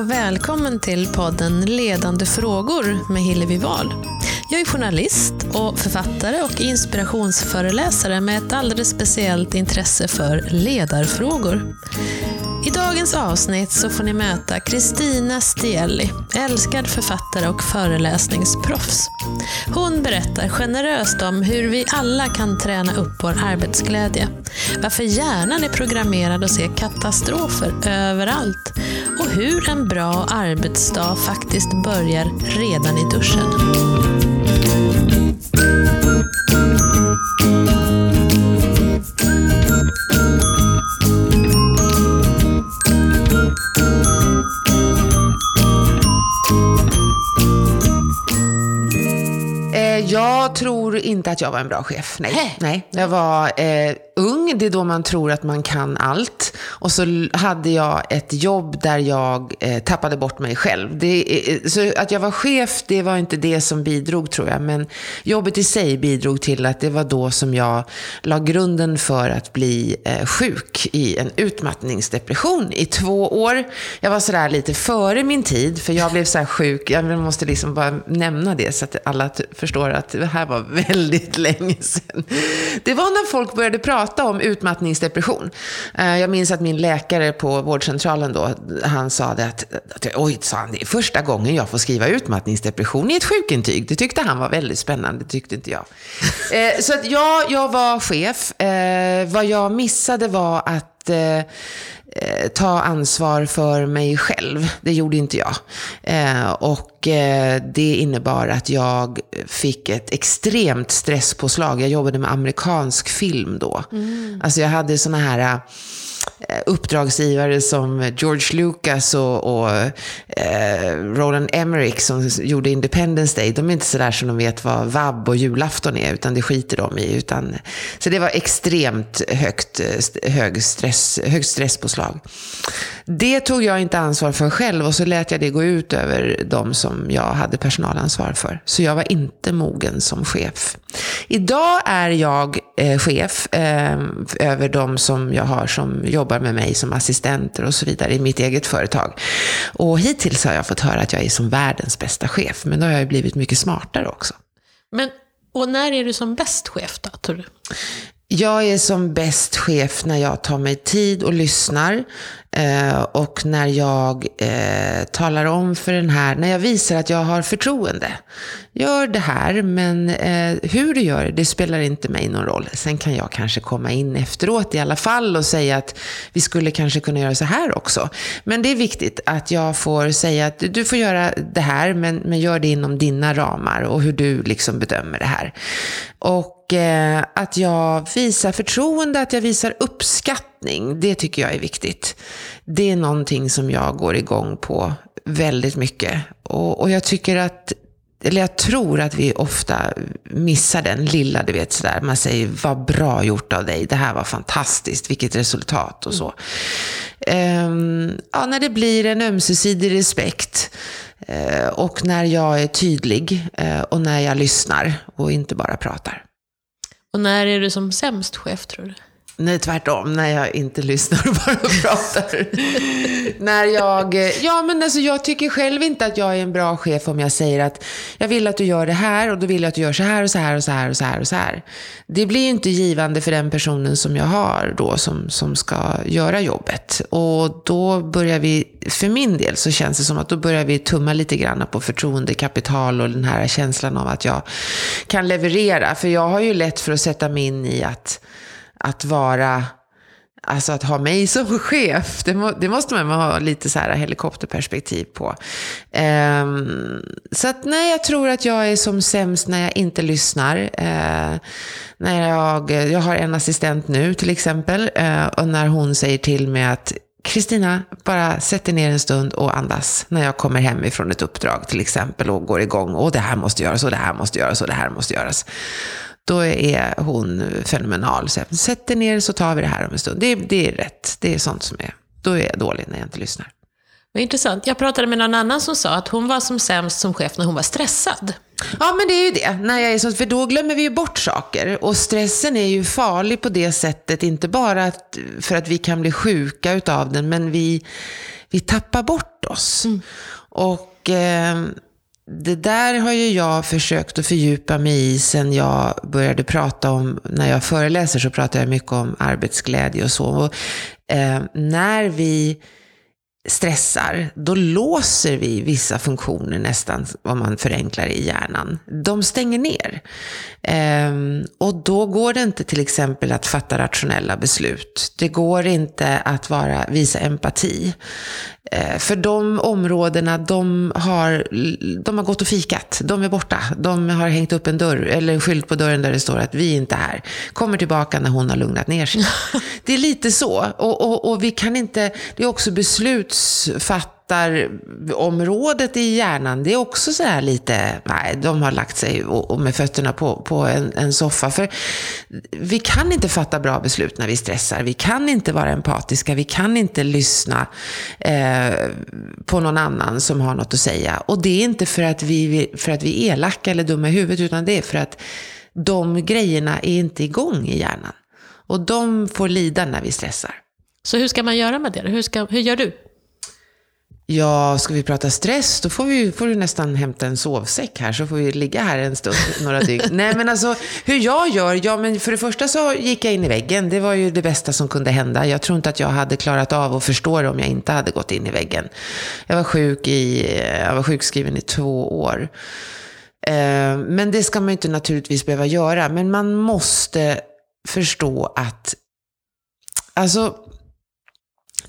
och välkommen till podden Ledande frågor med Hillevi Wahl. Jag är journalist och författare och inspirationsföreläsare med ett alldeles speciellt intresse för ledarfrågor. I dagens avsnitt så får ni möta Kristina Stielli, älskad författare och föreläsningsproffs. Hon berättar generöst om hur vi alla kan träna upp vår arbetsglädje, varför hjärnan är programmerad att se katastrofer överallt och hur en bra arbetsdag faktiskt börjar redan i duschen. Jag tror inte att jag var en bra chef. Nej. Nej. Jag var eh, ung, det är då man tror att man kan allt. Och så hade jag ett jobb där jag eh, tappade bort mig själv. Det, eh, så att jag var chef, det var inte det som bidrog tror jag. Men jobbet i sig bidrog till att det var då som jag la grunden för att bli eh, sjuk i en utmattningsdepression i två år. Jag var sådär lite före min tid, för jag blev så sjuk. Jag måste liksom bara nämna det så att alla förstår att det här var väldigt länge sedan. Det var när folk började prata om utmattningsdepression. Eh, Jag minns att min läkare på vårdcentralen då, han sa det att, oj, sa han, det är första gången jag får skriva utmattningsdepression i ett sjukintyg. Det tyckte han var väldigt spännande, det tyckte inte jag. Eh, Så att ja, jag var chef. Eh, Vad jag missade var att eh, ta ansvar för mig själv. Det gjorde inte jag. Eh, och eh, det innebar att jag fick ett extremt stresspåslag. Jag jobbade med amerikansk film då. Alltså jag hade såna här Eh, uppdragsgivare som George Lucas och, och eh, Roland Emmerich som gjorde Independence Day. De är inte sådär som de vet vad vab och julafton är, utan det skiter de i. Utan, så det var extremt högt, eh, hög stress, högt stresspåslag. Det tog jag inte ansvar för själv och så lät jag det gå ut över de som jag hade personalansvar för. Så jag var inte mogen som chef. Idag är jag eh, chef eh, över de som jag har som jobbar med mig som assistenter och så vidare i mitt eget företag. Och hittills har jag fått höra att jag är som världens bästa chef, men då har jag blivit mycket smartare också. Men, och när är du som bäst chef då, tror du? Jag är som bäst chef när jag tar mig tid och lyssnar. Eh, och när jag eh, talar om för den här, när jag visar att jag har förtroende. Gör det här, men eh, hur du gör det, det spelar inte mig någon roll. Sen kan jag kanske komma in efteråt i alla fall och säga att vi skulle kanske kunna göra så här också. Men det är viktigt att jag får säga att du får göra det här, men, men gör det inom dina ramar och hur du liksom bedömer det här. Och eh, att jag visar förtroende, att jag visar uppskattning, det tycker jag är viktigt. Det är någonting som jag går igång på väldigt mycket. Och, och jag tycker att eller jag tror att vi ofta missar den lilla, du vet sådär. Man säger, vad bra gjort av dig. Det här var fantastiskt. Vilket resultat och så. Um, ja, när det blir en ömsesidig respekt. uh, och när jag är tydlig. uh, och när jag lyssnar och inte bara pratar. Och när är du som sämst chef, tror du? Nej, tvärtom. När jag inte lyssnar och bara pratar. när jag... Ja, men alltså jag tycker själv inte att jag är en bra chef om jag säger att jag vill att du gör det här och då vill jag att du gör så här och så här och så här och så här och så här. Det blir ju inte givande för den personen som jag har då som, som ska göra jobbet. Och då börjar vi, för min del så känns det som att då börjar vi tumma lite grann på förtroendekapital och den här känslan av att jag kan leverera. För jag har ju lätt för att sätta mig in i att att vara, alltså att ha mig som chef, det, må, det måste man ha lite så här helikopterperspektiv på. Um, så att nej, jag tror att jag är som sämst när jag inte lyssnar. Uh, när jag, jag har en assistent nu till exempel, uh, och när hon säger till mig att Kristina, bara sätt dig ner en stund och andas när jag kommer hem ifrån ett uppdrag till exempel och går igång. Och det här måste göras och det här måste göras och det här måste göras då är hon fenomenal. Så jag, sätt dig ner så tar vi det här om en stund. Det, det är rätt. Det är sånt som är. Då är jag dålig när jag inte lyssnar. Vad intressant. Jag pratade med någon annan som sa att hon var som sämst som chef när hon var stressad. Ja, men det är ju det. När jag är så, för då glömmer vi ju bort saker. Och stressen är ju farlig på det sättet, inte bara att, för att vi kan bli sjuka utav den, men vi, vi tappar bort oss. Mm. Och eh, det där har ju jag försökt att fördjupa mig i sen jag började prata om, när jag föreläser så pratar jag mycket om arbetsglädje och så. Och, eh, när vi stressar, då låser vi vissa funktioner nästan, om man förenklar i hjärnan. De stänger ner. Ehm, och då går det inte till exempel att fatta rationella beslut. Det går inte att vara, visa empati. Ehm, för de områdena, de har, de har gått och fikat. De är borta. De har hängt upp en dörr, eller en skylt på dörren där det står att vi är inte här. Kommer tillbaka när hon har lugnat ner sig. det är lite så. Och, och, och vi kan inte, det är också beslutsfattande beslutsfattarområdet i hjärnan, det är också så här lite, nej, de har lagt sig och, och med fötterna på, på en, en, soffa. För vi kan inte fatta bra beslut när vi stressar. Vi kan inte vara empatiska. Vi kan inte lyssna eh, på någon annan som har något att säga. Och det är inte för att, vi, för att vi är elaka eller dumma i huvudet, utan det är för att de grejerna är inte igång i hjärnan. Och de får lida när vi stressar. Så hur ska man göra med det? Hur, ska, hur gör du? Ja, ska vi prata stress, då får, vi, får du nästan hämta en sovsäck här, så får vi ligga här en stund, några dygn. Nej, men alltså, hur jag gör? Ja, men för det första så gick jag in i väggen. Det var ju det bästa som kunde hända. Jag tror inte att jag hade klarat av att förstå det om jag inte hade gått in i väggen. Jag var, sjuk i, jag var sjukskriven i två år. Eh, men det ska man ju inte naturligtvis behöva göra. Men man måste förstå att, alltså,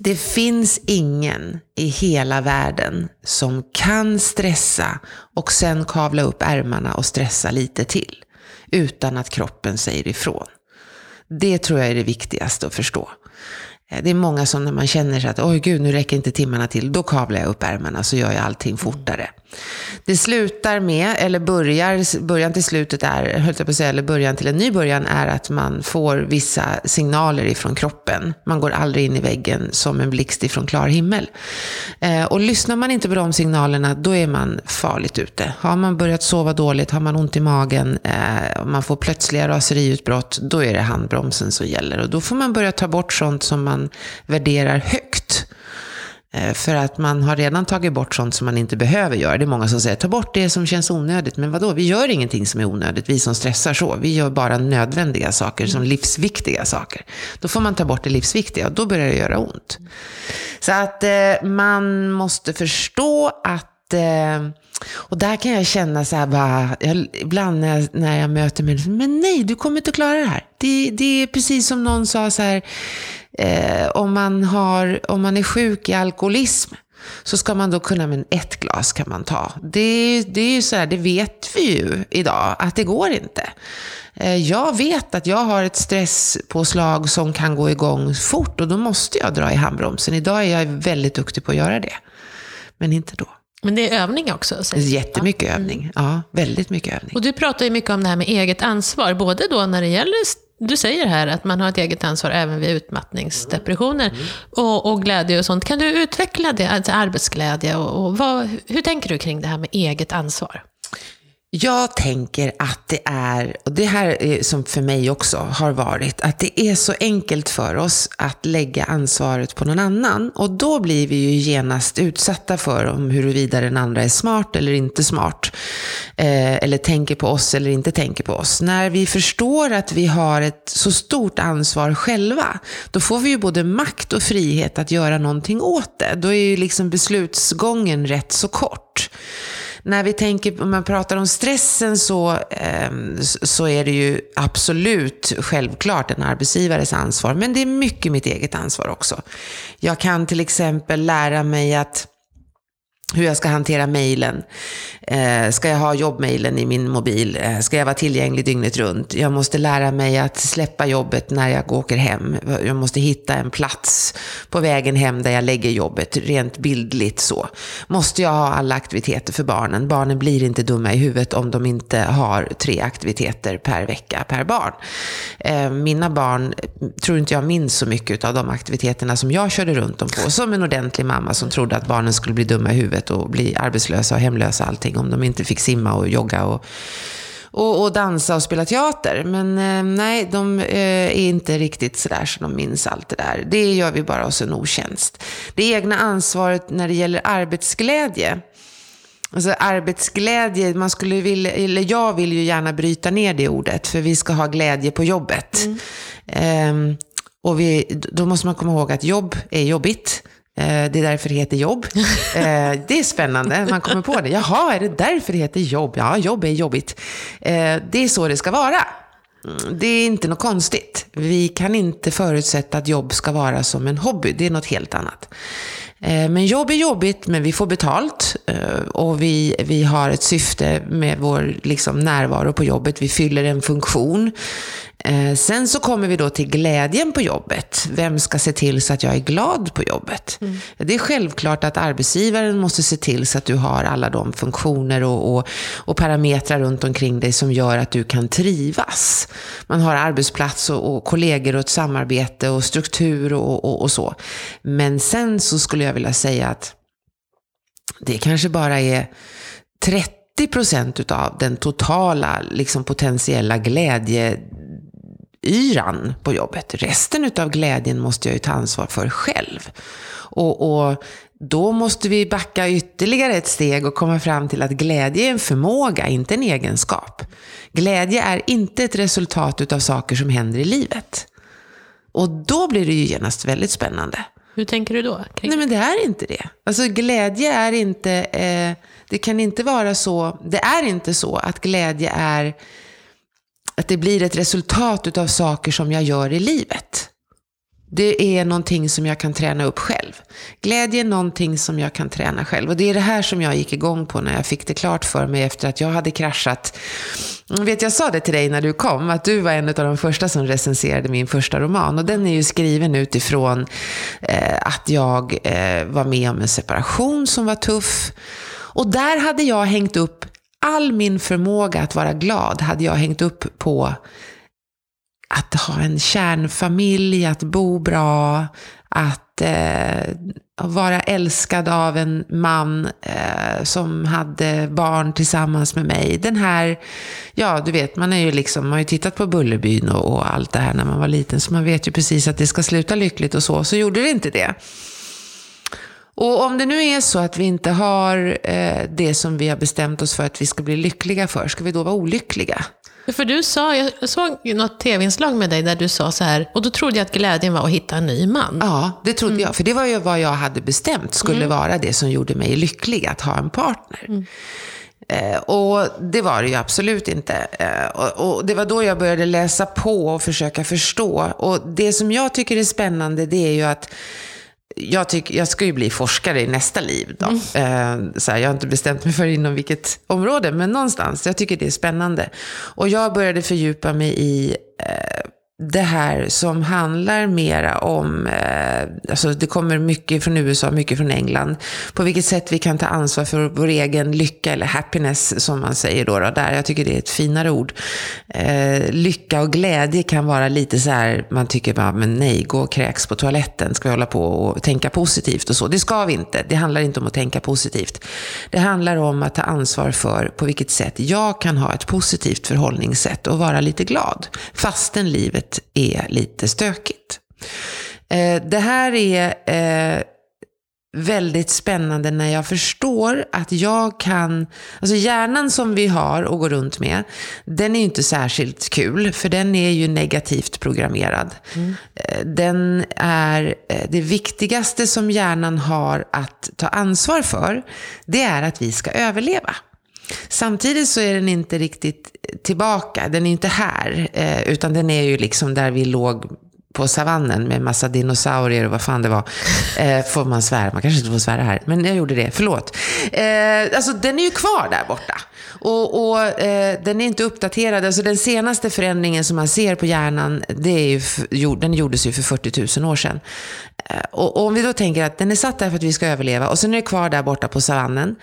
det finns ingen i hela världen som kan stressa och sen kavla upp ärmarna och stressa lite till. Utan att kroppen säger ifrån. Det tror jag är det viktigaste att förstå. Eh, det är många som när man känner sig att oj gud, nu räcker inte timmarna till, då kavlar jag upp ärmarna så gör jag allting fortare. Det slutar med, eller börjar, början till slutet är, höll jag på att säga, eller början till en ny början är att man får vissa signaler ifrån kroppen. Man går aldrig in i väggen som en blixt ifrån klar himmel. Eh, och lyssnar man inte på de signalerna, då är man farligt ute. Har man börjat sova dåligt, har man ont i magen, eh, man får plötsliga raseriutbrott, då är det handbromsen som gäller. Och då får man börja ta bort sånt som man värderar högt. Eh, för att man har redan tagit bort sånt som man inte behöver göra. Det är många som säger, ta bort det som känns onödigt. Men vadå, vi gör ingenting som är onödigt, vi som stressar så. Vi gör bara nödvändiga saker, som livsviktiga saker. Då får man ta bort det livsviktiga och då börjar det göra ont. Så att eh, man måste förstå att eh, och där kan jag känna så här bara, jag, ibland när jag, när jag möter människor, men nej, du kommer inte att klara det här. Det, det är precis som någon sa så här, eh, om, man har, om man är sjuk i alkoholism, så ska man då kunna, men ett glas kan man ta. Det, det är ju så här, det vet vi ju idag, att det går inte. Eh, jag vet att jag har ett stresspåslag som kan gå igång fort och då måste jag dra i handbromsen. Idag är jag väldigt duktig på att göra det. Men inte då. Men det är övning också? Så. Jättemycket ja. övning. Ja, väldigt mycket övning. Och du pratar ju mycket om det här med eget ansvar, både då när det gäller du säger här att man har ett eget ansvar även vid utmattningsdepressioner mm. och, och, glädje och sånt. Kan du utveckla det, alltså arbetsglädje och, och vad, hur tänker du kring det här med eget ansvar? Jag tänker att det är, och det här är som för mig också har varit, att det är så enkelt för oss att lägga ansvaret på någon annan. Och då blir vi ju genast utsatta för om huruvida den andra är smart eller inte smart. Eh, eller tänker på oss eller inte tänker på oss. När vi förstår att vi har ett så stort ansvar själva, då får vi ju både makt och frihet att göra någonting åt det. Då är ju liksom beslutsgången rätt så kort när vi tänker, om man pratar om stressen så, eh, så är det ju absolut självklart en arbetsgivares ansvar. Men det är mycket mitt eget ansvar också. Jag kan till exempel lära mig att hur jag ska hantera mejlen. Eh, ska jag ha jobbmejlen i min mobil? Eh, ska jag vara tillgänglig dygnet runt? Jag måste lära mig att släppa jobbet när jag åker hem. Jag måste hitta en plats på vägen hem där jag lägger jobbet, rent bildligt så. Måste jag ha alla aktiviteter för barnen? Barnen blir inte dumma i huvudet om de inte har tre aktiviteter per vecka per barn. Eh, mina barn tror inte jag minns så mycket av de aktiviteterna som jag körde runt dem på. Som en ordentlig mamma som trodde att barnen skulle bli dumma i huvudet livet och bli arbetslösa och hemlösa allting om de inte fick simma och jogga och, och, och dansa och spela teater. Men eh, nej, de eh, är inte riktigt sådär så de minns allt det där. Det gör vi bara oss en otjänst. Det egna ansvaret när det gäller arbetsglädje. Alltså arbetsglädje, man skulle vilja, eller jag vill ju gärna bryta ner det ordet, för vi ska ha glädje på jobbet. Mm. Eh, och vi, då måste man komma ihåg att jobb är jobbigt. Eh, det är därför det heter jobb. Eh, det är spännande, man kommer på det. Jaha, är det därför det heter jobb? Ja, jobb är jobbigt. Eh, det är så det ska vara. Mm, det är inte något konstigt. Vi kan inte förutsätta att jobb ska vara som en hobby. Det är något helt annat. Men jobb är jobbigt, men vi får betalt och vi, vi har ett syfte med vår liksom, närvaro på jobbet. Vi fyller en funktion. Eh, sen så kommer vi då till glädjen på jobbet. Vem ska se till så att jag är glad på jobbet? Mm. Det är självklart att arbetsgivaren måste se till så att du har alla de funktioner och, och, och, parametrar runt omkring dig som gör att du kan trivas. Man har arbetsplats och, och kollegor och ett samarbete och struktur och, och så. Men sen så skulle jag vilja säga att det kanske bara är 30 procent av den totala liksom, potentiella glädje yran på jobbet. Resten av glädjen måste jag ju ta ansvar för själv. Och, och, då måste vi backa ytterligare ett steg och komma fram till att glädje är en förmåga, inte en egenskap. Glädje är inte ett resultat av saker som händer i livet. Och då blir det ju genast väldigt spännande. Hur tänker du då? Nej, men det är inte det. Alltså glädje är inte, eh, det kan inte vara så, det är inte så att glädje är att det blir ett resultat av saker som jag gör i livet. Det är någonting som jag kan träna upp själv. Glädje är någonting som jag kan träna själv. Och det är det här som jag gick igång på när jag fick det klart för mig efter att jag hade kraschat. Jag vet, jag sa det till dig när du kom, att du var en av de första som recenserade min första roman. Och den är ju skriven utifrån eh, att jag eh, var med om en separation som var tuff. Och där hade jag hängt upp all min förmåga att vara glad hade jag hängt upp på att ha en kärnfamilj, att bo bra, att eh, vara älskad av en man eh, som hade barn tillsammans med mig. Den här, ja du vet, man, är ju liksom, man har ju tittat på Bullerbyn och, och allt det här när man var liten, så man vet ju precis att det ska sluta lyckligt och så, så gjorde det inte det. Och om det nu är så att vi inte har eh, det som vi har bestämt oss för att vi ska bli lyckliga för, ska vi då vara olyckliga? För du sa, jag såg något tv-inslag med dig där du sa så här, och då trodde jag att glädjen var att hitta en ny man. Ja, det trodde mm. jag. För det var ju vad jag hade bestämt skulle mm. vara det som gjorde mig lycklig, att ha en partner. Mm. Eh, och det var det ju absolut inte. Eh, och, och, det var då jag började läsa på och försöka förstå. Och det som jag tycker är spännande, det är ju att jag, tycker, jag ska ju bli forskare i nästa liv. Då. Mm. Eh, så här, jag har inte bestämt mig för inom vilket område, men någonstans. Jag tycker det är spännande. Och jag började fördjupa mig i eh, det här som handlar mera om, eh, alltså det kommer mycket från USA, mycket från England, på vilket sätt vi kan ta ansvar för vår egen lycka, eller happiness som man säger då, då där. Jag tycker det är ett finare ord. Eh, lycka och glädje kan vara lite så här, man tycker bara, men nej, gå och kräks på toaletten, ska vi hålla på och tänka positivt och så. Det ska vi inte. Det handlar inte om att tänka positivt. Det handlar om att ta ansvar för på vilket sätt jag kan ha ett positivt förhållningssätt och vara lite glad, fastän livet är lite stökigt. Eh, det här är eh, väldigt spännande när jag förstår att jag kan, alltså hjärnan som vi har och går runt med, den är ju inte särskilt kul, för den är ju negativt programmerad. Mm. Eh, den är, det viktigaste som hjärnan har att ta ansvar för, det är att vi ska överleva. Samtidigt så är den inte riktigt tillbaka, den är inte här, eh, utan den är ju liksom där vi låg på savannen med massa dinosaurier och vad fan det var. Eh, får man svära? Man kanske inte får svära här, men jag gjorde det. Förlåt. Eh, alltså den är ju kvar där borta. Och, och eh, den är inte uppdaterad. Alltså den senaste förändringen som man ser på hjärnan, det är ju, den gjordes ju för 40 000 år sedan. Eh, och, och om vi då tänker att den är satt där för att vi ska överleva och sen är det kvar där borta på savannen.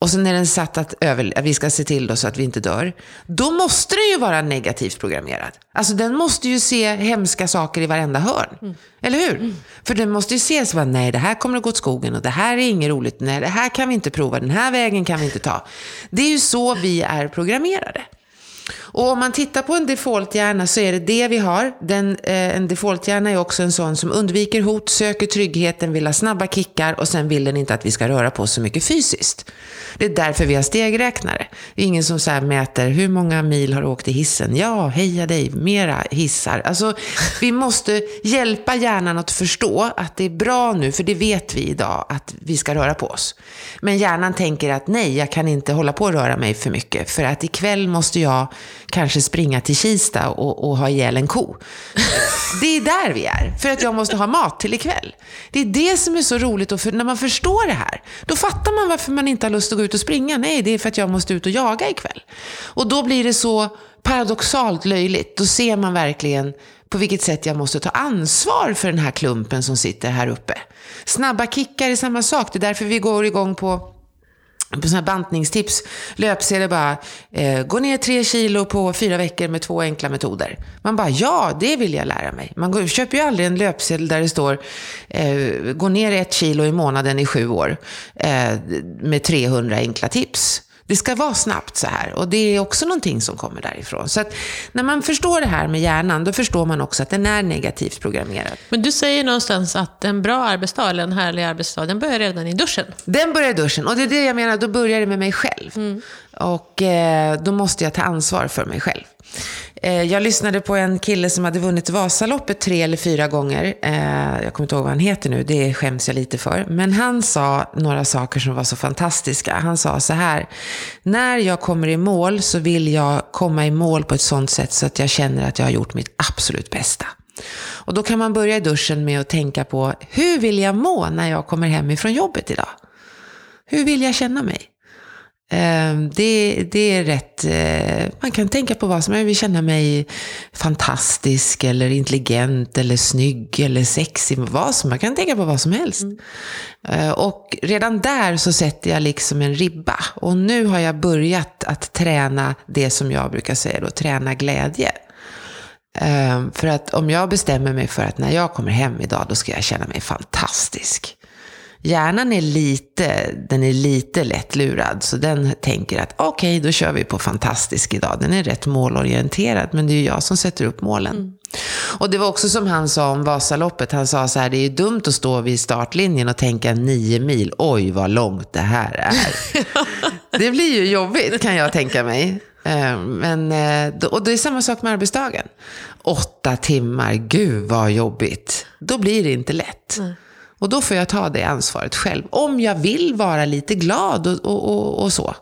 Och sen är den satt att, över, att vi ska se till så att vi inte dör. Då måste den ju vara negativt programmerad. Alltså den måste ju se hemska saker i varenda hörn. Mm. Eller hur? Mm. För den måste ju se så att nej, det här kommer att gå åt skogen och det här är inget roligt. Nej, det här kan vi inte prova. Den här vägen kan vi inte ta. Det är ju så vi är programmerade. Och om man tittar på en defaulthjärna så är det det vi har. Den, eh, en defaulthjärna är också en sån som undviker hot, söker tryggheten, vill ha snabba kickar och sen vill den inte att vi ska röra på oss så mycket fysiskt. Det är därför vi har stegräknare. Det är ingen som så mäter hur många mil har du åkt i hissen? Ja, heja dig, mera hissar. Alltså, vi måste hjälpa hjärnan att förstå att det är bra nu, för det vet vi idag, att vi ska röra på oss. Men hjärnan tänker att nej, jag kan inte hålla på och röra mig för mycket, för att ikväll måste jag kanske springa till Kista och, och ha ihjäl en ko. Det är där vi är, för att jag måste ha mat till ikväll. Det är det som är så roligt, och för, när man förstår det här, då fattar man varför man inte har lust att gå ut och springa. Nej, det är för att jag måste ut och jaga ikväll. Och då blir det så paradoxalt löjligt. Då ser man verkligen på vilket sätt jag måste ta ansvar för den här klumpen som sitter här uppe. Snabba kickar är samma sak. Det är därför vi går igång på på sådana här bantningstips, löpsedlar bara, eh, gå ner tre kilo på fyra veckor med två enkla metoder. Man bara, ja, det vill jag lära mig. Man går, köper ju aldrig en löpsedel där det står, eh, gå ner ett kilo i månaden i sju år eh, med 300 enkla tips. Det ska vara snabbt så här och det är också någonting som kommer därifrån. Så att när man förstår det här med hjärnan, då förstår man också att den är negativt programmerad. Men du säger någonstans att en bra arbetsdag, eller en härlig arbetsdag, den börjar redan i duschen. Den börjar i duschen och det är det jag menar, då börjar det med mig själv. Mm. Och eh, då måste jag ta ansvar för mig själv. Eh, jag lyssnade på en kille som hade vunnit Vasaloppet tre eller fyra gånger. Eh, jag kommer inte ihåg vad han heter nu, det skäms jag lite för. Men han sa några saker som var så fantastiska. Han sa så här, när jag kommer i mål så vill jag komma i mål på ett sånt sätt så att jag känner att jag har gjort mitt absolut bästa. Och då kan man börja i duschen med att tänka på, hur vill jag må när jag kommer hem ifrån jobbet idag? Hur vill jag känna mig? Ehm, det, det är rätt, eh, man kan tänka på vad som helst. Jag vill känna mig fantastisk eller intelligent eller snygg eller sexig. Vad som, man kan tänka på vad som helst. Mm. Eh, och redan där så sätter jag liksom en ribba. Och nu har jag börjat att träna det som jag brukar säga då, träna glädje. Ehm, för att om jag bestämmer mig för att när jag kommer hem idag, då ska jag känna mig fantastisk hjärnan är lite, den är lite lättlurad. Så den tänker att okej, okay, då kör vi på fantastisk idag. Den är rätt målorienterad, men det är ju jag som sätter upp målen. Mm. Och det var också som han sa om Vasaloppet. Han sa så här, det är ju dumt att stå vid startlinjen och tänka nio mil. Oj, vad långt det här är. det blir ju jobbigt kan jag tänka mig. Eh, men, eh, och det är samma sak med arbetsdagen. Åtta timmar, gud vad jobbigt. Då blir det inte lätt. Mm. Och då får jag ta det ansvaret själv. Om jag vill vara lite glad och, och, och, och så.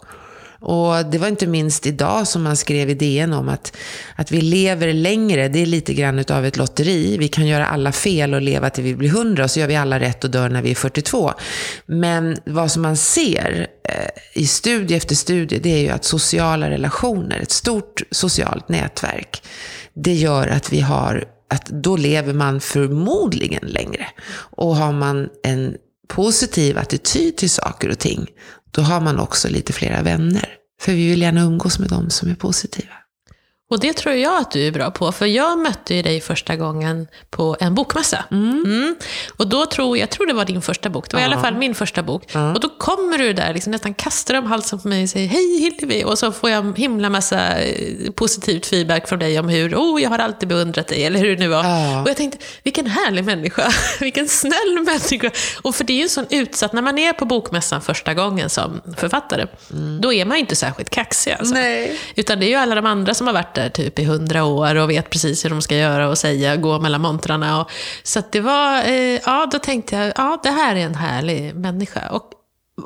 Och det var inte minst idag som man skrev i DN om att, att vi lever längre. Det är lite grann av ett lotteri. Vi kan göra alla fel och leva till vi blir 100 och så gör vi alla rätt och dör när vi är 42. Men vad som man ser eh, i studie efter studie, det är ju att sociala relationer, ett stort socialt nätverk, det gör att vi har att då lever man förmodligen längre. Och har man en positiv attityd till saker och ting, då har man också lite flera vänner. För vi vill gärna umgås med de som är positiva. Och det tror jag att du är bra på, för jag mötte ju dig första gången på en bokmässa. Mm. Mm. Och då tror jag tror det var din första bok, det var ja. i alla fall min första bok. Ja. Och då kommer du där, liksom nästan kastar om halsen på mig och säger Hej Hillevi! Och så får jag himla massa eh, positivt feedback från dig om hur, oh jag har alltid beundrat dig, eller hur det nu var. Ja. Och jag tänkte, vilken härlig människa, vilken snäll människa. Och för det är ju en sån utsatt, när man är på bokmässan första gången som författare, mm. då är man ju inte särskilt kaxig alltså. Nej. Utan det är ju alla de andra som har varit där typ i hundra år och vet precis hur de ska göra och säga, gå mellan montrarna. Och, så det var, eh, ja då tänkte jag, ja det här är en härlig människa. Och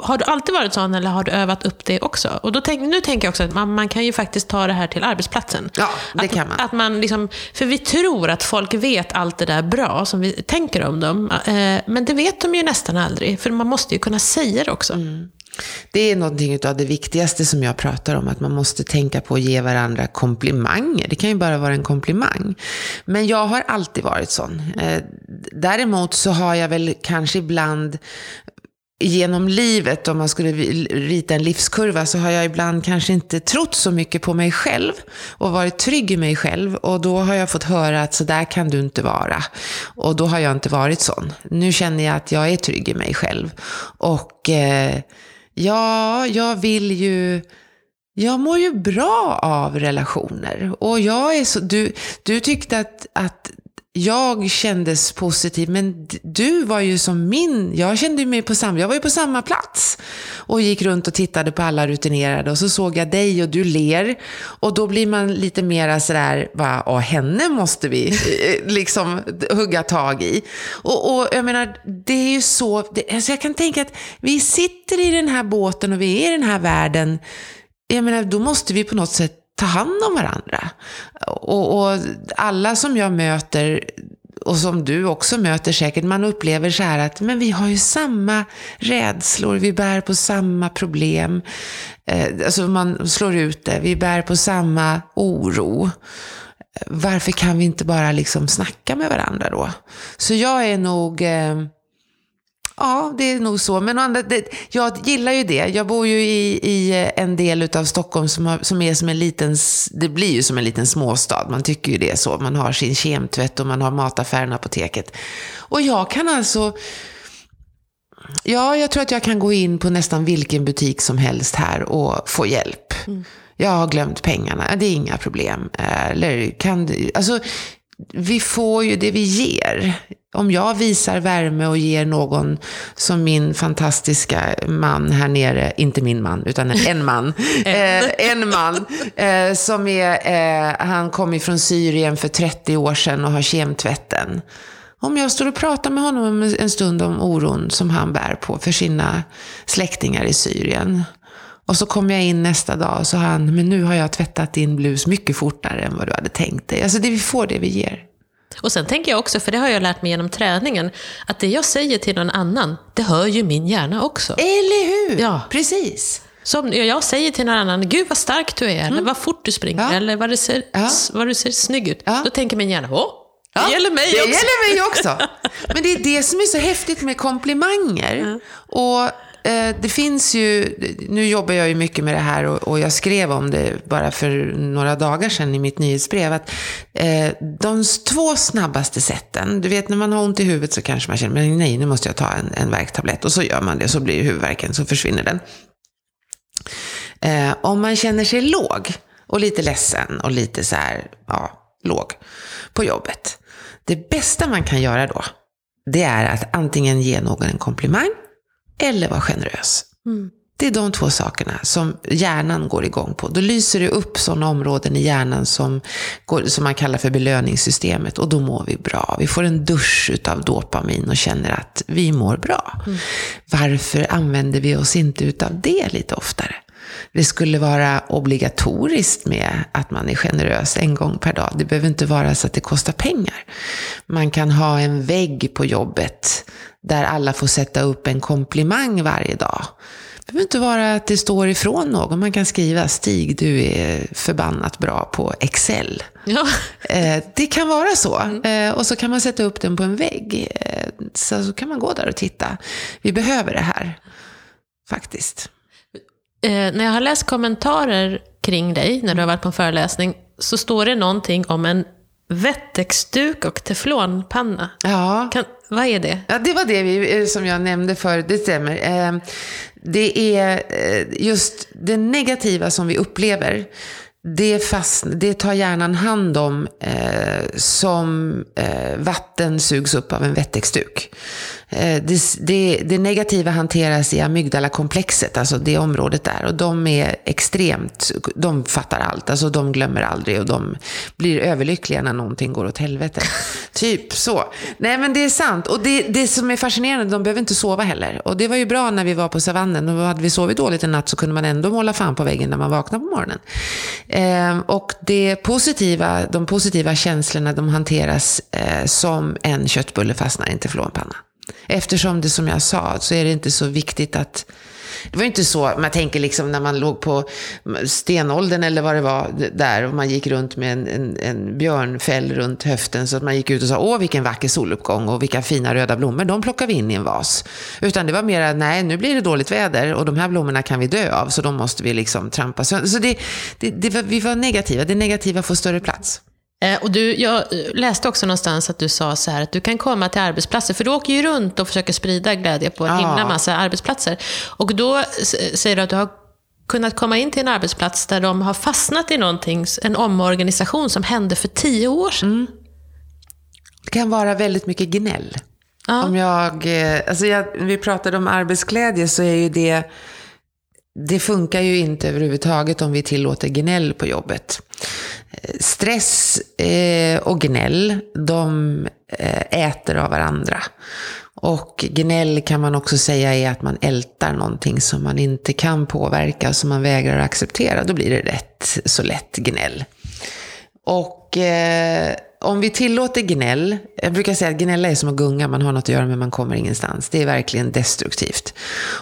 har du alltid varit sån eller har du övat upp det också? Och då tänk, nu tänker jag också att man, man, kan ju faktiskt ta det här till arbetsplatsen. Ja, det att, kan man. Att man liksom, för vi tror att folk vet allt det där bra som vi tänker om dem. Eh, men det vet de ju nästan aldrig, för man måste ju kunna säga det också. Mm. Det är någonting av det viktigaste som jag pratar om, att man måste tänka på att ge varandra komplimanger. Det kan ju bara vara en komplimang. Men jag har alltid varit sån. Eh, däremot så har jag väl kanske ibland genom livet, om man skulle rita en livskurva, så har jag ibland kanske inte trott så mycket på mig själv och varit trygg i mig själv. Och då har jag fått höra att så där kan du inte vara. Och då har jag inte varit sån. Nu känner jag att jag är trygg i mig själv. Och eh, ja, jag vill ju... Jag mår ju bra av relationer. Och jag är så, du, du tyckte att, att jag kändes positiv, men du var ju som min, jag kände mig på samma, jag var ju på samma plats. Och gick runt och tittade på alla rutinerade och så såg jag dig och du ler. Och då blir man lite mera sådär, va, henne måste vi eh, liksom hugga tag i. Och, och jag menar, det är ju så, det, alltså jag kan tänka att vi sitter i den här båten och vi är i den här världen. Jag menar, då måste vi på något sätt ta hand om varandra. Och, och, alla som jag möter, och som du också möter säkert, man upplever så här att men vi har ju samma rädslor, vi bär på samma problem. Eh, alltså man slår ut det, vi bär på samma oro. Varför kan vi inte bara liksom snacka med varandra då? Så jag är nog eh, Ja, det är nog så. Men andra, det, jag gillar ju det. Jag bor ju i, i en del av Stockholm som, har, som är som en liten, det blir ju som en liten småstad. Man tycker ju det är så. Man har sin kemtvätt och man har mataffären, apoteket. Och jag kan alltså, ja, jag tror att jag kan gå in på nästan vilken butik som helst här och få hjälp. Mm. Jag har glömt pengarna, det är inga problem. Eller kan, alltså, vi får ju det vi ger. Om jag visar värme och ger någon som min fantastiska man här nere, inte min man, utan en man. eh, en man eh, som är, eh, han kom ifrån Syrien för 30 år sedan och har kemtvätten. Om jag står och pratar med honom en stund om oron som han bär på för sina släktingar i Syrien. Och så kom jag in nästa dag och så han, men nu har jag tvättat din blus mycket fortare än vad du hade tänkt dig. Alltså det, vi får det vi ger. Och sen tänker jag också, för det har jag lärt mig genom träningen, att det jag säger till någon annan, det hör ju min hjärna också. Eller hur? Ja. Precis. Så om jag säger till någon annan, gud vad stark du är, mm. eller vad fort du springer, ja. eller vad du ser, ja. vad du ser snygg ut. Ja. Då tänker min hjärna, åh, det ja, gäller mig det också. Det gäller mig också. Men det är det som är så häftigt med komplimanger. Och Eh, det finns ju, nu jobbar jag ju mycket med det här och, och, jag skrev om det bara för några dagar sedan i mitt nyhetsbrev. Att, eh, de två snabbaste sätten, du vet när man har ont i huvudet så kanske man känner, men nej nu måste jag ta en, en värktablett. Och så gör man det, så blir huvudvärken, så försvinner den. Eh, om man känner sig låg och lite ledsen och lite så här, ja, låg på jobbet. Det bästa man kan göra då, det är att antingen ge någon en komplimang eller vara generös. Mm. Det är de två sakerna som hjärnan går igång på. Då lyser det upp sådana områden i hjärnan som, går, som man kallar för belöningssystemet. Och då mår vi bra. Vi får en dusch av dopamin och känner att vi mår bra. Mm. Varför använder vi oss inte utav det lite oftare? Det skulle vara obligatoriskt med att man är generös en gång per dag. Det behöver inte vara så att det kostar pengar. Man kan ha en vägg på jobbet där alla får sätta upp en komplimang varje dag. Det behöver inte vara att det står ifrån någon. Man kan skriva Stig, du är förbannat bra på Excel. Ja. Eh, det kan vara så. Mm. Eh, och så kan man sätta upp den på en vägg. Eh, så kan man gå där och titta. Vi behöver det här, faktiskt. När jag har läst kommentarer kring dig, när du har varit på en föreläsning, så står det någonting om en Wettexduk och teflonpanna. Ja. Kan, vad är det? Ja, det var det vi, eh, som jag nämnde för det stämmer. Ehm, det är eh, just det negativa som vi upplever. Det, fast, det tar hjärnan hand om eh, som eh, vatten sugs upp av en wettexduk. Eh, det, det, det, negativa hanteras i amygdala-komplexet, alltså det området där. Och de är extremt, de fattar allt, alltså de glömmer aldrig och de blir överlyckliga när någonting går åt helvete. typ så. Nej men det är sant. Och det, det som är fascinerande, de behöver inte sova heller. Och det var ju bra när vi var på savannen. Och hade vi sovit dåligt en natt så kunde man ändå måla fan på väggen när man vaknade på morgonen. Eh, och det positiva, de positiva känslorna de hanteras eh, som en köttbulle fastnar i en teflonpanna. Eftersom det som jag sa så är det inte så viktigt att det var ju inte så, man tänker liksom när man låg på stenåldern eller vad det var där och man gick runt med en, en, en björnfäll runt höften så att man gick ut och sa åh vilken vacker soluppgång och vilka fina röda blommor, de plockar vi in i en vas. Utan det var mer nej nu blir det dåligt väder och de här blommorna kan vi dö av så de måste vi liksom trampa sönder. Så det, det, det var, vi var negativa, det negativa får större plats. Eh, och du, jag läste också någonstans att du sa så här att du kan komma till arbetsplatser, för du åker ju runt och försöker sprida glädje på en ja. himla massa arbetsplatser. Och då säger du att du har kunnat komma in till en arbetsplats där de har fastnat i någonting, en omorganisation som hände för tio år sedan. Mm. Det kan vara väldigt mycket gnäll. Ja. Om jag, eh, alltså jag, vi pratade om arbetsglädje så är ju det, det funkar ju inte överhuvudtaget om vi tillåter gnäll på jobbet. Stress eh, och gnäll, de eh, äter av varandra. Och gnäll kan man också säga är att man ältar någonting som man inte kan påverka, som man vägrar acceptera. Då blir det rätt så lätt gnäll. Och eh, om vi tillåter gnäll, jag brukar säga att gnälla är som att gunga, man har något att göra men man kommer ingenstans. Det är verkligen destruktivt.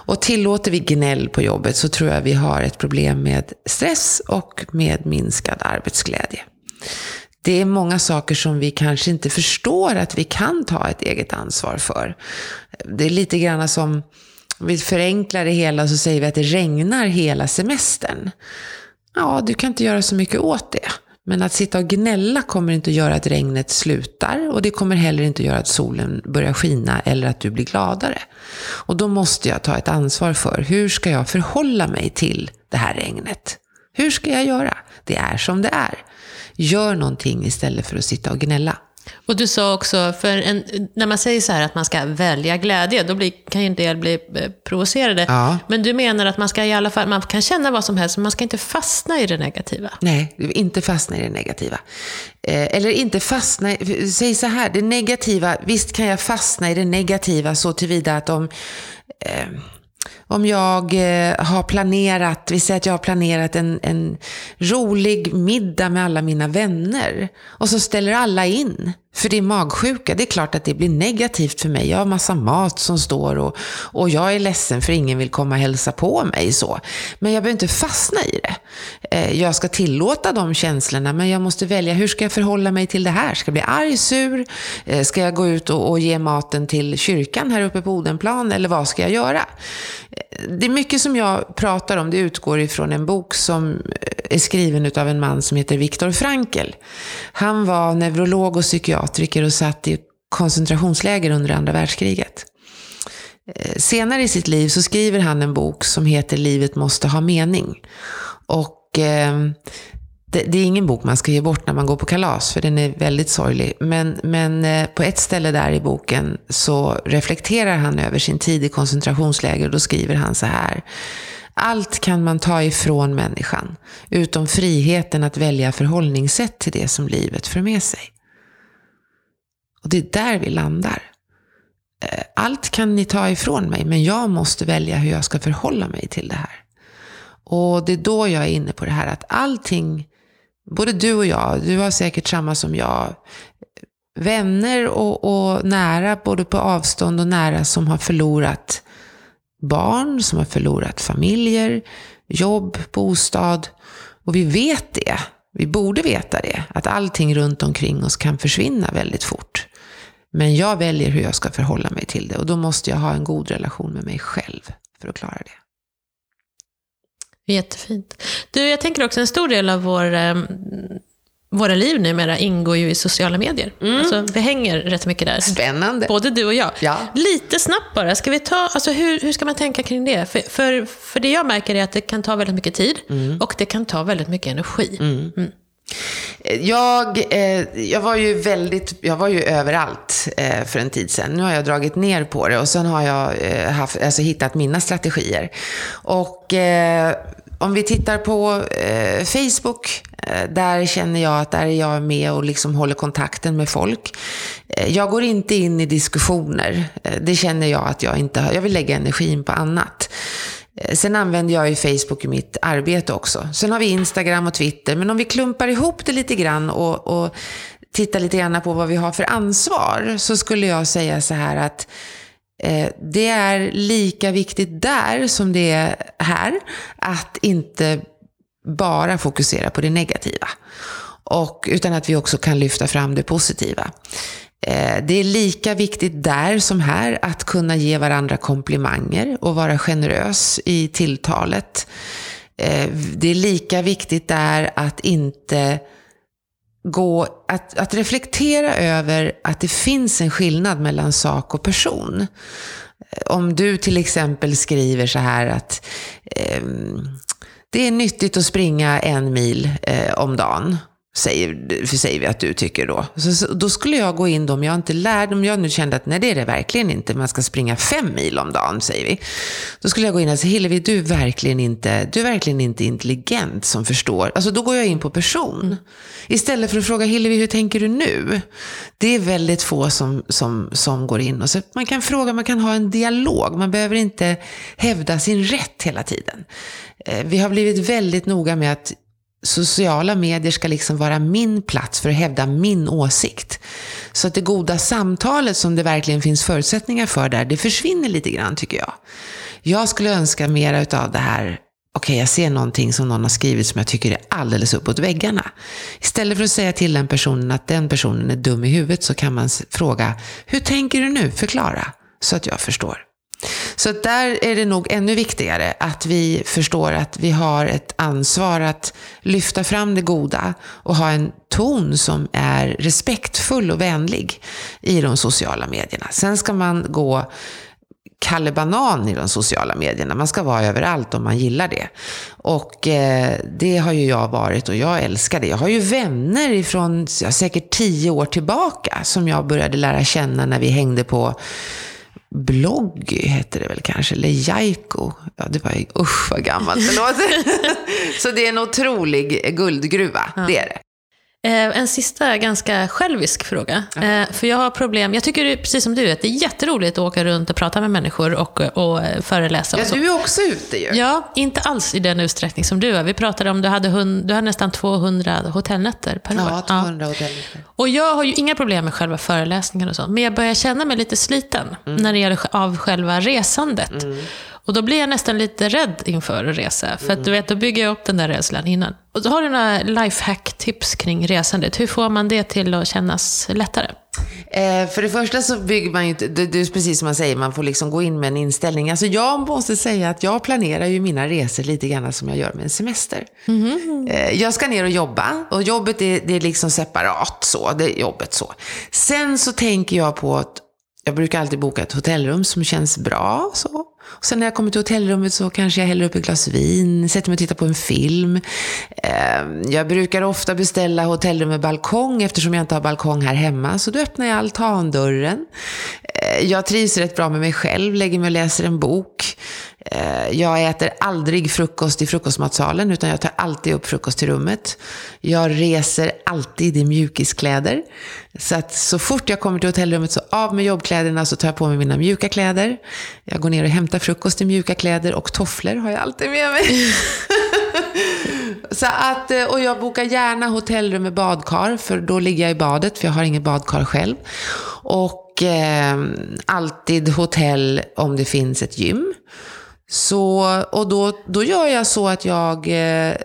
Och tillåter vi gnäll på jobbet så tror jag vi har ett problem med stress och med minskad arbetsglädje. Det är många saker som vi kanske inte förstår att vi kan ta ett eget ansvar för. Det är lite grann som, om vi förenklar det hela så säger vi att det regnar hela semestern. Ja, du kan inte göra så mycket åt det. Men att sitta och gnälla kommer inte att göra att regnet slutar och det kommer heller inte att göra att solen börjar skina eller att du blir gladare. Och då måste jag ta ett ansvar för hur ska jag förhålla mig till det här regnet? Hur ska jag göra? Det är som det är. Gör någonting istället för att sitta och gnälla. Och du sa också, för en, när man säger så här att man ska välja glädje, då blir, kan ju en del bli eh, provocerade. Ja. Men du menar att man ska i alla fall, man kan känna vad som helst, men man ska inte fastna i det negativa? Nej, inte fastna i det negativa. Eh, eller inte fastna, säg så här, det negativa, visst kan jag fastna i det negativa så tillvida att om eh, om jag eh, har planerat, vi säger att jag har planerat en, en rolig middag med alla mina vänner och så ställer alla in. För det är magsjuka, det är klart att det blir negativt för mig. Jag har massa mat som står och, och jag är ledsen för ingen vill komma och hälsa på mig. så. Men jag behöver inte fastna i det. Eh, jag ska tillåta de känslorna, men jag måste välja hur ska jag förhålla mig till det här? Ska jag bli arg, sur? Eh, ska jag gå ut och, och ge maten till kyrkan här uppe på Odenplan? Eller vad ska jag göra? Det är mycket som jag pratar om, det utgår ifrån en bok som eh, är skriven av en man som heter Viktor Frankl. Han var neurolog och psykiatriker och satt i koncentrationsläger under andra världskriget. Eh, senare i sitt liv så skriver han en bok som heter Livet måste ha mening. Och eh, det, det, är ingen bok man ska ge bort när man går på kalas, för den är väldigt sorglig. Men, men eh, på ett ställe där i boken så reflekterar han över sin tid i koncentrationsläger och då skriver han så här. Allt kan man ta ifrån människan, utom friheten att välja förhållningssätt till det som livet för med sig. Och det är där vi landar. Eh, allt kan ni ta ifrån mig, men jag måste välja hur jag ska förhålla mig till det här. Och det är då jag är inne på det här att allting, både du och jag, du har säkert samma som jag, vänner och, och nära, både på avstånd och nära, som har förlorat barn, som har förlorat familjer, jobb, bostad. Och vi vet det. Vi borde veta det. Att allting runt omkring oss kan försvinna väldigt fort. Men jag väljer hur jag ska förhålla mig till det. Och då måste jag ha en god relation med mig själv för att klara det. Jättefint. Du, jag tänker också en stor del av vår eh, våra liv numera ingår ju i sociala medier. Mm. Alltså, vi hänger rätt mycket där. Spännande. Både du och jag. Ja. Lite snabbt bara, ska vi ta, alltså hur, hur ska man tänka kring det? För, för, för det jag märker är att det kan ta väldigt mycket tid mm. och det kan ta väldigt mycket energi. Mm. mm. Jag, eh, jag var ju väldigt, jag var ju överallt eh, för en tid sedan. Nu har jag dragit ner på det och sen har jag eh, haft, alltså, hittat mina strategier. Och eh, om vi tittar på eh, Facebook, eh, där känner jag att där är jag med och liksom håller kontakten med folk. Eh, jag går inte in i diskussioner. Eh, det känner jag att jag inte har. Jag vill lägga energin på annat. Eh, sen använder jag ju Facebook i mitt arbete också. Sen har vi Instagram och Twitter. Men om vi klumpar ihop det lite grann och, och tittar lite grann på vad vi har för ansvar så skulle jag säga så här att eh, Eh, det är lika viktigt där som det är här att inte bara fokusera på det negativa. Och, utan att vi också kan lyfta fram det positiva. Eh, det är lika viktigt där som här att kunna ge varandra komplimanger och vara generös i tilltalet. Eh, det är lika viktigt där att inte gå, att, att reflektera över att det finns en skillnad mellan sak och person. Eh, om du till exempel skriver så här att eh, det är nyttigt att springa en mil eh, om dagen säger, säger vi att du tycker då. Så, så, då skulle jag gå in då, om jag inte lärde, om jag nu kände att nej det är det verkligen inte, man ska springa fem mil om dagen, säger vi. Då skulle jag gå in och säga, Hillevi, du är verkligen inte, du är verkligen inte intelligent som förstår. Alltså då går jag in på person. Istället för att fråga, Hillevi, hur tänker du nu? Det är väldigt få som, som, som går in. Och så man kan fråga, man kan ha en dialog. Man behöver inte hävda sin rätt hela tiden. Eh, vi har blivit väldigt noga med att sociala medier ska liksom vara min plats för att hävda min åsikt. Så att det goda samtalet som det verkligen finns förutsättningar för där, det försvinner lite grann tycker jag. Jag skulle önska mera utav det här, okej okay, jag ser någonting som någon har skrivit som jag tycker är alldeles uppåt väggarna. Istället för att säga till den personen att den personen är dum i huvudet så kan man fråga, hur tänker du nu? Förklara, så att jag förstår. Så där är det nog ännu viktigare att vi förstår att vi har ett ansvar att lyfta fram det goda och ha en ton som är respektfull och vänlig i de sociala medierna. Sen ska man gå Kalle Banan i de sociala medierna. Man ska vara överallt om man gillar det. Och eh, det har ju jag varit och jag älskar det. Jag har ju vänner ifrån ja, säkert tio år tillbaka som jag började lära känna när vi hängde på Bloggy hette det väl kanske, eller Jaiko. Ja, det var usch vad gammalt det låter. Så det är en otrolig guldgruva, ja. det är det. Eh, en sista ganska självisk fråga. Eh, för jag har problem, jag tycker precis som du att det är jätteroligt att åka runt och prata med människor och, och föreläsa. Och ja, du är också ute ju. Ja, inte alls i den utsträckning som du är. Vi pratade om, du hade, hund, du hade nästan 200 hotellnätter per år. Ja, 200 ja. hotellnätter. Och jag har ju inga problem med själva föreläsningen och så, men jag börjar känna mig lite sliten mm. när det gäller av själva resandet. Mm. Och då blir jag nästan lite rädd inför att resa. För att du vet, då bygger jag upp den där rädslan innan. Och har du några lifehack-tips kring resandet. Hur får man det till att kännas lättare? Eh, för det första så bygger man ju inte, det, det, är precis som man säger, man får liksom gå in med en inställning. Alltså jag måste säga att jag planerar ju mina resor lite grann som jag gör med en semester. Mm. Eh, jag ska ner och jobba och jobbet är, det är liksom separat så, det är jobbet så. Sen så tänker jag på att jag brukar alltid boka ett hotellrum som känns bra. Så. Och sen när jag kommer till hotellrummet så kanske jag häller upp ett glas vin, sätter mig och tittar på en film. Ehm, jag brukar ofta beställa hotellrum med balkong eftersom jag inte har balkong här hemma. Så då öppnar jag altandörren. Ehm, jag trivs rätt bra med mig själv, lägger mig och läser en bok. Eh, jag äter aldrig frukost i frukostmatsalen utan jag tar alltid upp frukost till rummet. Jag reser alltid i mjukiskläder. Så att så fort jag kommer till hotellrummet så av med jobbkläderna så tar jag på mig mina mjuka kläder. Jag går ner och hämtar frukost i mjuka kläder och tofflor har jag alltid med mig. så att, eh, och jag bokar gärna hotellrum med badkar, för då ligger jag i badet, för jag har inget badkar själv. Och eh, alltid hotell om det finns ett gym. Så, och då, då gör jag så att jag eh,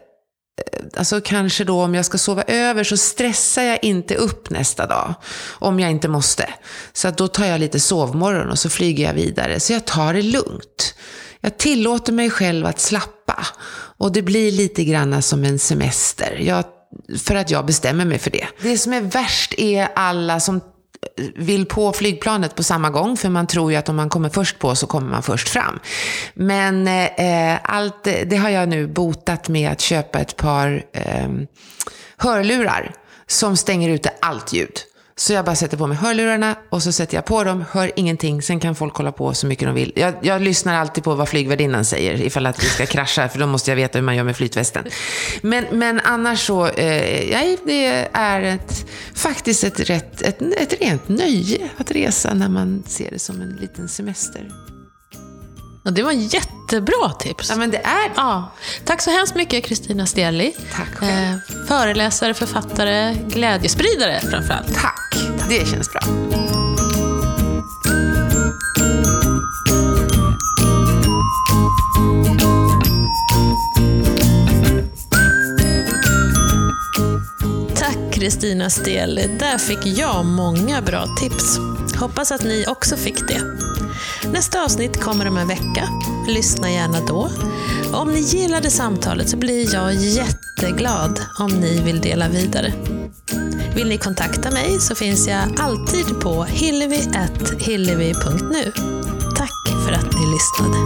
alltså kanske då om jag ska sova över så stressar jag inte upp nästa dag. Om jag inte måste. Så att då tar jag lite sovmorgon och så flyger jag vidare. Så jag tar det lugnt. Jag tillåter mig själv att slappa. Och det blir lite grann som en semester. Jag, för att jag bestämmer mig för det. Det som är värst är alla som vill på flygplanet på samma gång, för man tror ju att om man kommer först på så kommer man först fram. Men eh, allt det har jag nu botat med att köpa ett par eh, hörlurar som stänger ute allt ljud. Så jag bara sätter på mig hörlurarna och så sätter jag på dem, hör ingenting. Sen kan folk hålla på så mycket de vill. Jag, jag lyssnar alltid på vad flygvärdinnan säger ifall att vi ska krascha, för då måste jag veta hur man gör med flytvästen. Men, men annars så, eh, ja, det är ett, faktiskt ett, rätt, ett, ett rent nöje att resa när man ser det som en liten semester. Det var jättebra tips. Ja, men det är Ja. Tack så hemskt mycket Kristina Steli. Tack själv. Eh, föreläsare, författare, glädjespridare framförallt. Tack, det känns bra. Tack Kristina Steli. Där fick jag många bra tips. Hoppas att ni också fick det. Nästa avsnitt kommer om en vecka. Lyssna gärna då. Och om ni gillade samtalet så blir jag jätteglad om ni vill dela vidare. Vill ni kontakta mig så finns jag alltid på hillevi.hillevi.nu. Tack för att ni lyssnade.